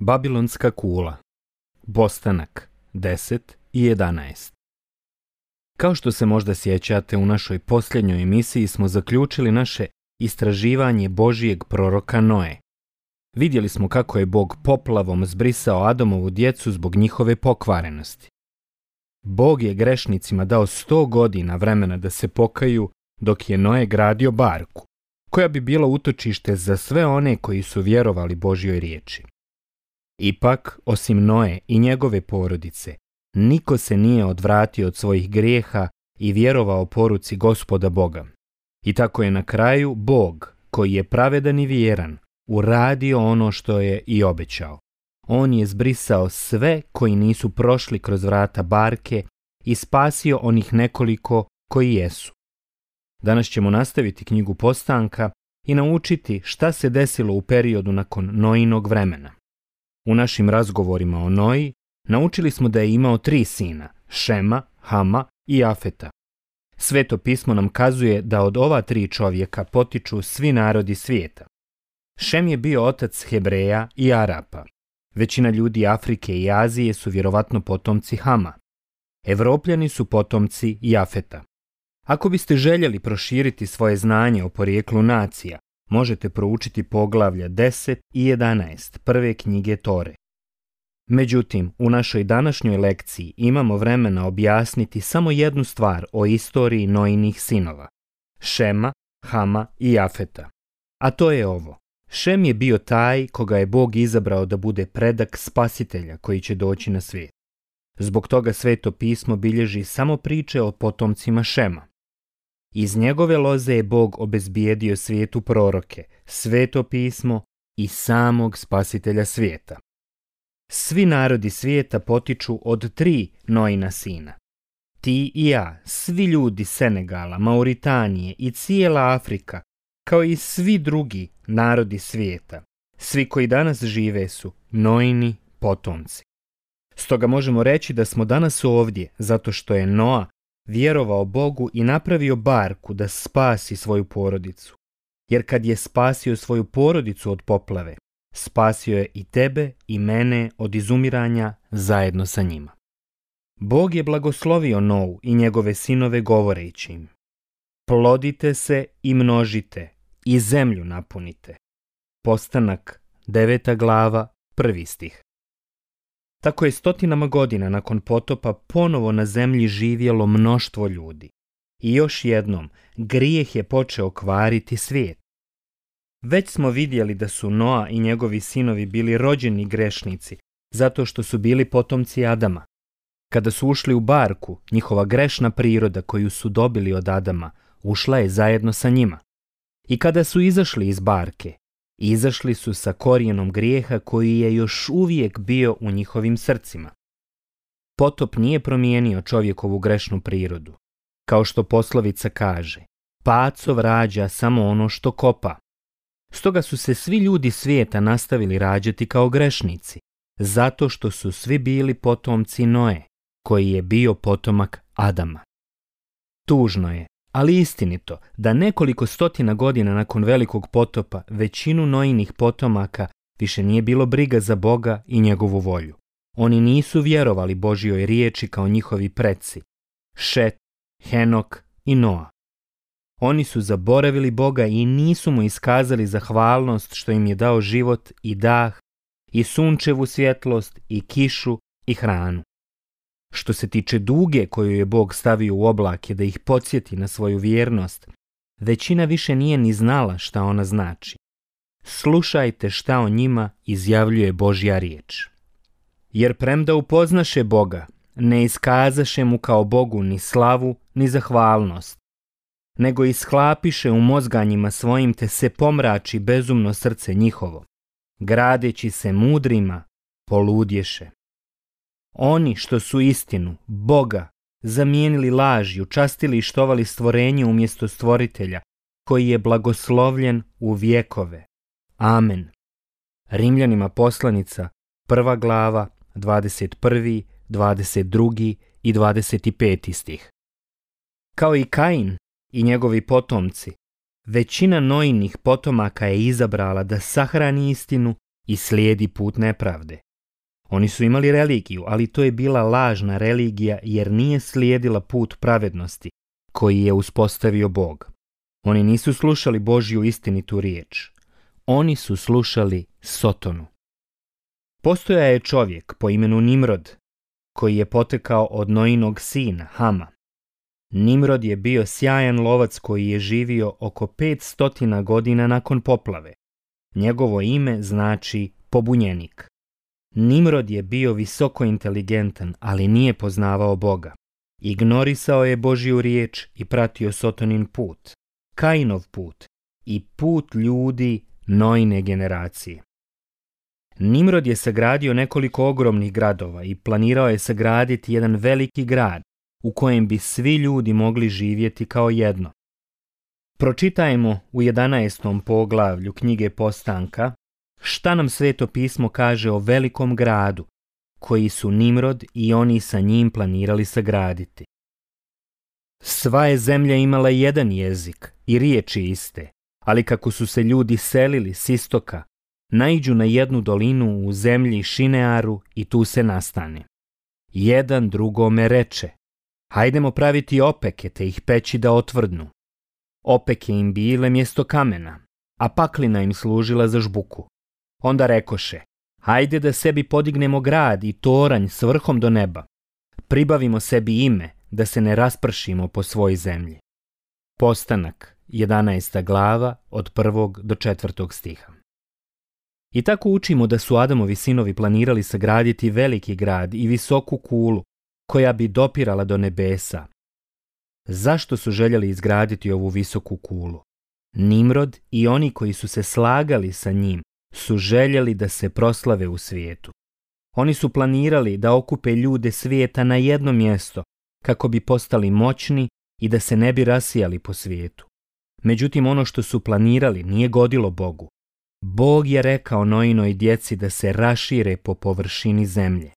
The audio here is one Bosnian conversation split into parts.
Babilonska kula Bostanak 10 i 11 Kao što se možda sjećate, u našoj posljednjoj emisiji smo zaključili naše istraživanje Božijeg proroka Noe. Vidjeli smo kako je Bog poplavom zbrisao Adamovu djecu zbog njihove pokvarenosti. Bog je grešnicima dao sto godina vremena da se pokaju dok je Noe gradio barku, koja bi bila utočište za sve one koji su vjerovali Božjoj riječi. Ipak, osim Noe i njegove porodice, niko se nije odvratio od svojih grijeha i vjerovao poruci gospoda Boga. I tako je na kraju Bog, koji je pravedan i vjeran, uradio ono što je i obećao. On je zbrisao sve koji nisu prošli kroz vrata barke i spasio onih nekoliko koji jesu. Danas ćemo nastaviti knjigu Postanka i naučiti šta se desilo u periodu nakon Noinog vremena. U našim razgovorima o Noji naučili smo da je imao tri sina, Šema, Hama i Afeta. Sveto pismo nam kazuje da od ova tri čovjeka potiču svi narodi svijeta. Šem je bio otac Hebreja i Arapa. Većina ljudi Afrike i Azije su vjerovatno potomci Hama. Evropljani su potomci Jafeta. Ako biste željeli proširiti svoje znanje o porijeklu nacija, možete proučiti poglavlja 10 i 11 prve knjige Tore. Međutim, u našoj današnjoj lekciji imamo vremena objasniti samo jednu stvar o istoriji Noinih sinova, Šema, Hama i Afeta. A to je ovo. Šem je bio taj koga je Bog izabrao da bude predak spasitelja koji će doći na svijet. Zbog toga sveto pismo bilježi samo priče o potomcima Šema, iz njegove loze je Bog obezbijedio svijetu proroke, sveto pismo i samog spasitelja svijeta. Svi narodi svijeta potiču od tri Noina sina. Ti i ja, svi ljudi Senegala, Mauritanije i cijela Afrika, kao i svi drugi narodi svijeta, svi koji danas žive su Noini potomci. Stoga možemo reći da smo danas ovdje zato što je Noa vjerovao Bogu i napravio barku da spasi svoju porodicu. Jer kad je spasio svoju porodicu od poplave, spasio je i tebe i mene od izumiranja zajedno sa njima. Bog je blagoslovio Nou i njegove sinove govoreći im Plodite se i množite i zemlju napunite. Postanak, deveta glava, prvi stih. Tako je stotinama godina nakon potopa ponovo na zemlji živjelo mnoštvo ljudi. I još jednom, grijeh je počeo kvariti svijet. Već smo vidjeli da su Noa i njegovi sinovi bili rođeni grešnici, zato što su bili potomci Adama. Kada su ušli u barku, njihova grešna priroda koju su dobili od Adama ušla je zajedno sa njima. I kada su izašli iz barke, Izašli su sa korijenom grijeha koji je još uvijek bio u njihovim srcima. Potop nije promijenio čovjekovu grešnu prirodu. Kao što poslovica kaže, pacov rađa samo ono što kopa. Stoga su se svi ljudi svijeta nastavili rađati kao grešnici, zato što su svi bili potomci Noe, koji je bio potomak Adama. Tužno je ali istinito da nekoliko stotina godina nakon velikog potopa većinu Noinih potomaka više nije bilo briga za Boga i njegovu volju. Oni nisu vjerovali Božjoj riječi kao njihovi preci, Šet, Henok i Noa. Oni su zaboravili Boga i nisu mu iskazali zahvalnost što im je dao život i dah, i sunčevu svjetlost, i kišu, i hranu. Što se tiče duge koju je Bog stavio u oblake da ih podsjeti na svoju vjernost, većina više nije ni znala šta ona znači. Slušajte šta o njima izjavljuje Božja riječ. Jer premda upoznaše Boga, ne iskazaše mu kao Bogu ni slavu, ni zahvalnost, nego ishlapiše u mozganjima svojim te se pomrači bezumno srce njihovo, gradeći se mudrima, poludješe. Oni što su istinu, Boga, zamijenili laži, učastili i štovali stvorenje umjesto stvoritelja, koji je blagoslovljen u vjekove. Amen. Rimljanima poslanica, prva glava, 21., 22. i 25. stih. Kao i Kain i njegovi potomci, većina nojnih potomaka je izabrala da sahrani istinu i slijedi put nepravde. Oni su imali religiju, ali to je bila lažna religija jer nije slijedila put pravednosti koji je uspostavio Bog. Oni nisu slušali Božju istinitu riječ. Oni su slušali Sotonu. Postoja je čovjek po imenu Nimrod, koji je potekao od Noinog sina, Hama. Nimrod je bio sjajan lovac koji je živio oko 500 godina nakon poplave. Njegovo ime znači pobunjenik. Nimrod je bio visoko inteligentan, ali nije poznavao Boga. Ignorisao je Božju riječ i pratio Sotonin put, Kainov put i put ljudi nojne generacije. Nimrod je sagradio nekoliko ogromnih gradova i planirao je sagraditi jedan veliki grad u kojem bi svi ljudi mogli živjeti kao jedno. Pročitajmo u 11. poglavlju knjige Postanka šta nam sveto pismo kaže o velikom gradu koji su Nimrod i oni sa njim planirali sagraditi. Sva je zemlja imala jedan jezik i riječi iste, ali kako su se ljudi selili s istoka, naiđu na jednu dolinu u zemlji Šinearu i tu se nastane. Jedan drugome reče, hajdemo praviti opeke te ih peći da otvrdnu. Opeke im bile mjesto kamena, a paklina im služila za žbuku. Onda rekoše, hajde da sebi podignemo grad i toranj s vrhom do neba. Pribavimo sebi ime, da se ne raspršimo po svoj zemlji. Postanak, 11. glava, od 1. do 4. stiha. I tako učimo da su Adamovi sinovi planirali sagraditi veliki grad i visoku kulu, koja bi dopirala do nebesa. Zašto su željeli izgraditi ovu visoku kulu? Nimrod i oni koji su se slagali sa njim su željeli da se proslave u svijetu. Oni su planirali da okupe ljude svijeta na jedno mjesto kako bi postali moćni i da se ne bi rasijali po svijetu. Međutim, ono što su planirali nije godilo Bogu. Bog je rekao Noinoj djeci da se rašire po površini zemlje.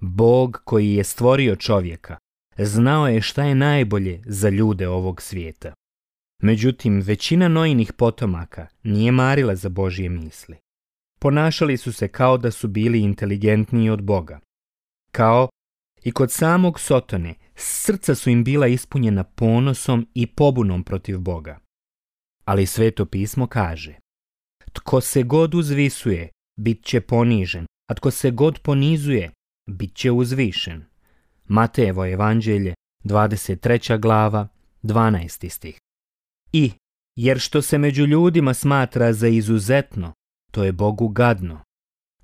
Bog koji je stvorio čovjeka znao je šta je najbolje za ljude ovog svijeta. Međutim, većina Nojinih potomaka nije marila za Božje misli. Ponašali su se kao da su bili inteligentniji od Boga. Kao i kod samog Sotone, srca su im bila ispunjena ponosom i pobunom protiv Boga. Ali sveto pismo kaže Tko se god uzvisuje, bit će ponižen, a tko se god ponizuje, bit će uzvišen. Matejevo evanđelje, 23. glava, 12. stih. I, jer što se među ljudima smatra za izuzetno, to je Bogu gadno.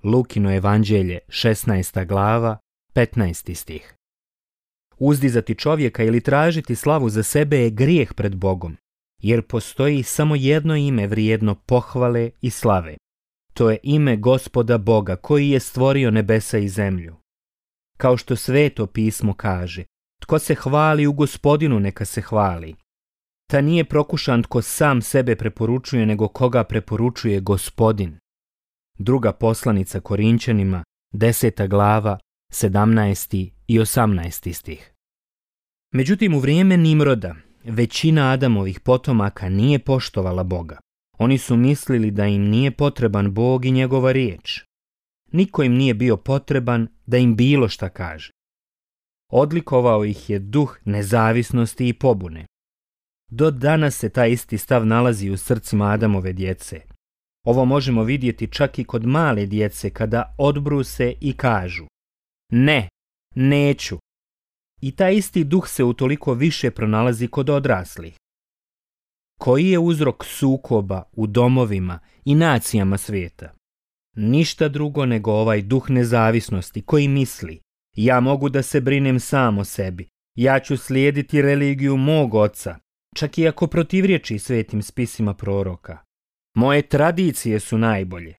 Lukino evanđelje, 16. glava, 15. stih. Uzdizati čovjeka ili tražiti slavu za sebe je grijeh pred Bogom, jer postoji samo jedno ime vrijedno pohvale i slave. To je ime gospoda Boga koji je stvorio nebesa i zemlju. Kao što sveto pismo kaže, tko se hvali u gospodinu neka se hvali, ta nije prokušan tko sam sebe preporučuje nego koga preporučuje gospodin. Druga poslanica Korinčanima, deseta glava, 17. i 18. stih. Međutim, u vrijeme Nimroda većina Adamovih potomaka nije poštovala Boga. Oni su mislili da im nije potreban Bog i njegova riječ. Niko im nije bio potreban da im bilo šta kaže. Odlikovao ih je duh nezavisnosti i pobune. Do danas se taj isti stav nalazi u srcima Adamove djece. Ovo možemo vidjeti čak i kod male djece kada odbruse i kažu Ne, neću. I taj isti duh se utoliko više pronalazi kod odraslih. Koji je uzrok sukoba u domovima i nacijama svijeta? Ništa drugo nego ovaj duh nezavisnosti koji misli ja mogu da se brinem sam sebi, ja ću slijediti religiju mog oca, čak i ako protivriječi svetim spisima proroka. Moje tradicije su najbolje.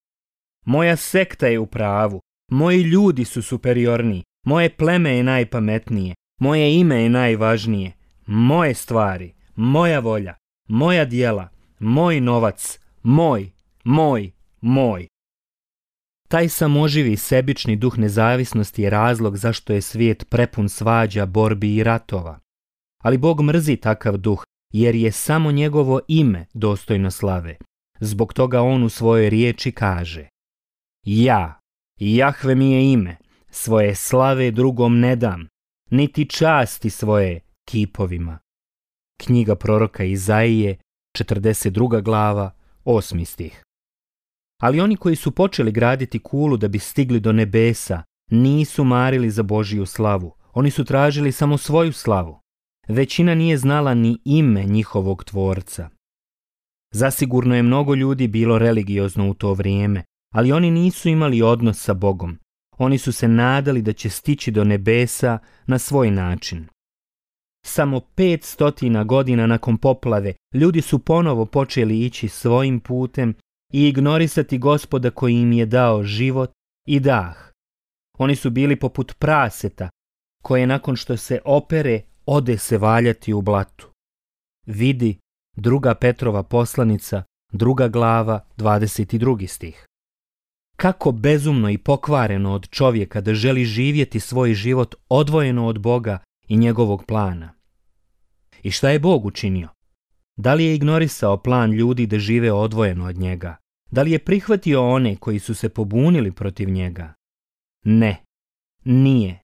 Moja sekta je u pravu. Moji ljudi su superiorniji. Moje pleme je najpametnije. Moje ime je najvažnije. Moje stvari, moja volja, moja dijela, moj novac, moj, moj, moj. Taj samoživi sebični duh nezavisnosti je razlog zašto je svijet prepun svađa, borbi i ratova. Ali Bog mrzi takav duh jer je samo njegovo ime dostojno slave. Zbog toga on u svojoj riječi kaže Ja, Jahve mi je ime, svoje slave drugom ne dam, niti časti svoje kipovima. Knjiga proroka Izaije, 42. glava, 8. stih. Ali oni koji su počeli graditi kulu da bi stigli do nebesa, nisu marili za Božiju slavu. Oni su tražili samo svoju slavu većina nije znala ni ime njihovog tvorca. Zasigurno je mnogo ljudi bilo religiozno u to vrijeme, ali oni nisu imali odnos sa Bogom. Oni su se nadali da će stići do nebesa na svoj način. Samo pet godina nakon poplave ljudi su ponovo počeli ići svojim putem i ignorisati gospoda koji im je dao život i dah. Oni su bili poput praseta koje nakon što se opere ode se valjati u blatu. Vidi druga Petrova poslanica, druga glava, 22. stih. Kako bezumno i pokvareno od čovjeka da želi živjeti svoj život odvojeno od Boga i njegovog plana. I šta je Bog učinio? Da li je ignorisao plan ljudi da žive odvojeno od njega? Da li je prihvatio one koji su se pobunili protiv njega? Ne, nije.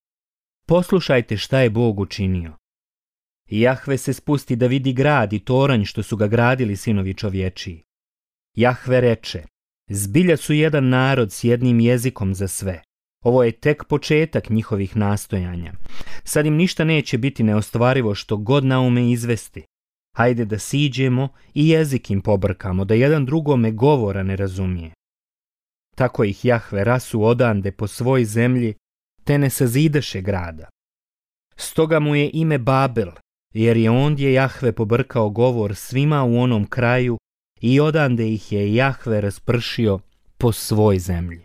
Poslušajte šta je Bog učinio. Jahve se spusti da vidi grad i toranj što su ga gradili sinovi čovječiji. Jahve reče, zbilja su jedan narod s jednim jezikom za sve. Ovo je tek početak njihovih nastojanja. Sad im ništa neće biti neostvarivo što god naume izvesti. Hajde da siđemo i jezik im pobrkamo, da jedan drugome govora ne razumije. Tako ih Jahve rasu odande po svoj zemlji, te ne sazideše grada. Stoga mu je ime Babel, jer je ondje Jahve pobrkao govor svima u onom kraju i odande ih je Jahve raspršio po svoj zemlji.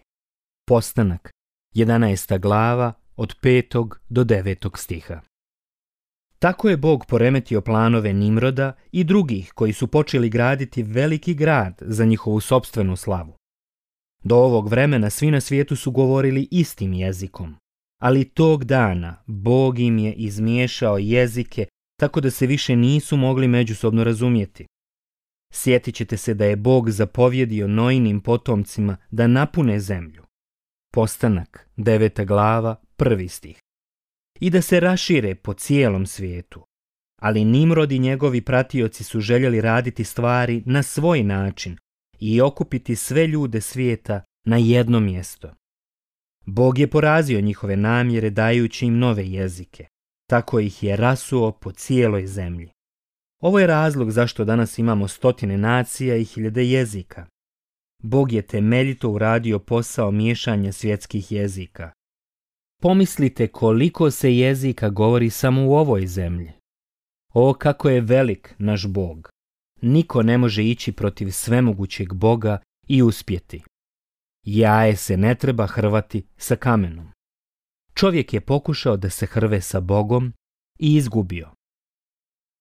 Postanak, 11. glava, od 5. do 9. stiha. Tako je Bog poremetio planove Nimroda i drugih koji su počeli graditi veliki grad za njihovu sobstvenu slavu. Do ovog vremena svi na svijetu su govorili istim jezikom, ali tog dana Bog im je izmiješao jezike tako da se više nisu mogli međusobno razumjeti. Sjetit ćete se da je Bog zapovjedio Noinim potomcima da napune zemlju. Postanak, deveta glava, prvi stih. I da se rašire po cijelom svijetu. Ali Nimrod i njegovi pratioci su željeli raditi stvari na svoj način i okupiti sve ljude svijeta na jedno mjesto. Bog je porazio njihove namjere dajući im nove jezike, tako ih je rasuo po cijeloj zemlji. Ovo je razlog zašto danas imamo stotine nacija i hiljade jezika. Bog je temeljito uradio posao miješanja svjetskih jezika. Pomislite koliko se jezika govori samo u ovoj zemlji. O kako je velik naš Bog. Niko ne može ići protiv svemogućeg Boga i uspjeti. Jaje se ne treba hrvati sa kamenom. Čovjek je pokušao da se hrve sa Bogom i izgubio.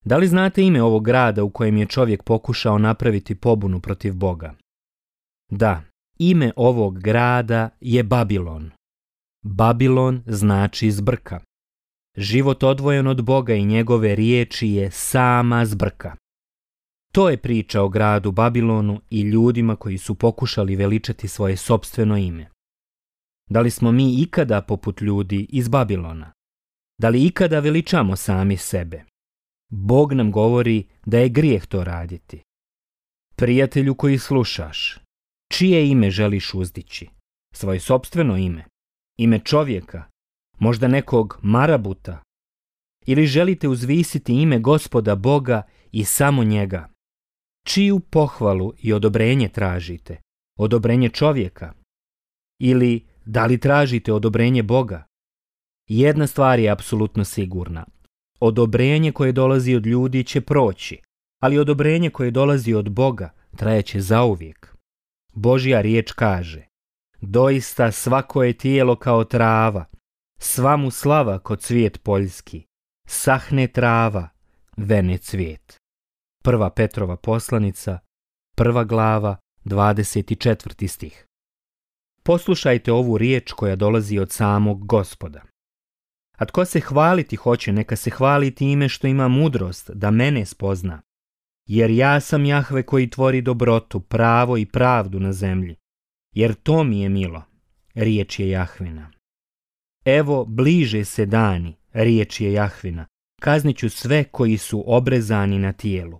Da li znate ime ovog grada u kojem je čovjek pokušao napraviti pobunu protiv Boga? Da, ime ovog grada je Babilon. Babilon znači zbrka. Život odvojen od Boga i njegove riječi je sama zbrka. To je priča o gradu Babilonu i ljudima koji su pokušali veličati svoje sobstveno ime. Da li smo mi ikada poput ljudi iz Babilona? Da li ikada veličamo sami sebe? Bog nam govori da je grijeh to raditi. Prijatelju koji slušaš, čije ime želiš uzdići? Svoje sobstveno ime? Ime čovjeka? Možda nekog marabuta? Ili želite uzvisiti ime gospoda Boga i samo njega? Čiju pohvalu i odobrenje tražite? Odobrenje čovjeka? Ili da li tražite odobrenje Boga? Jedna stvar je apsolutno sigurna. Odobrenje koje dolazi od ljudi će proći, ali odobrenje koje dolazi od Boga trajeće zauvijek. Božja riječ kaže Doista svako je tijelo kao trava, sva mu slava kod cvijet poljski, sahne trava, vene cvijet. Prva Petrova poslanica, prva glava, 24. stih. Poslušajte ovu riječ koja dolazi od samog gospoda. A tko se hvaliti hoće, neka se hvali time što ima mudrost da mene spozna. Jer ja sam Jahve koji tvori dobrotu, pravo i pravdu na zemlji. Jer to mi je milo. Riječ je Jahvina. Evo bliže se dani, riječ je Jahvina. Kazniću sve koji su obrezani na tijelu.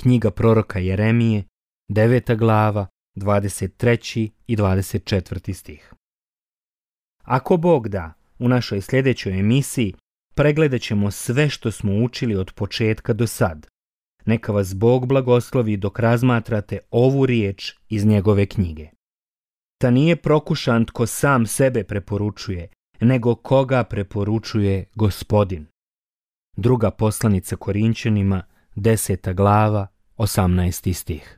Knjiga proroka Jeremije, deveta glava, 23. i 24. stih. Ako Bog da, u našoj sljedećoj emisiji pregledat ćemo sve što smo učili od početka do sad. Neka vas Bog blagoslovi dok razmatrate ovu riječ iz njegove knjige. Ta nije prokušan tko sam sebe preporučuje, nego koga preporučuje gospodin. Druga poslanica Korinćanima, deseta glava, osamnaesti stih.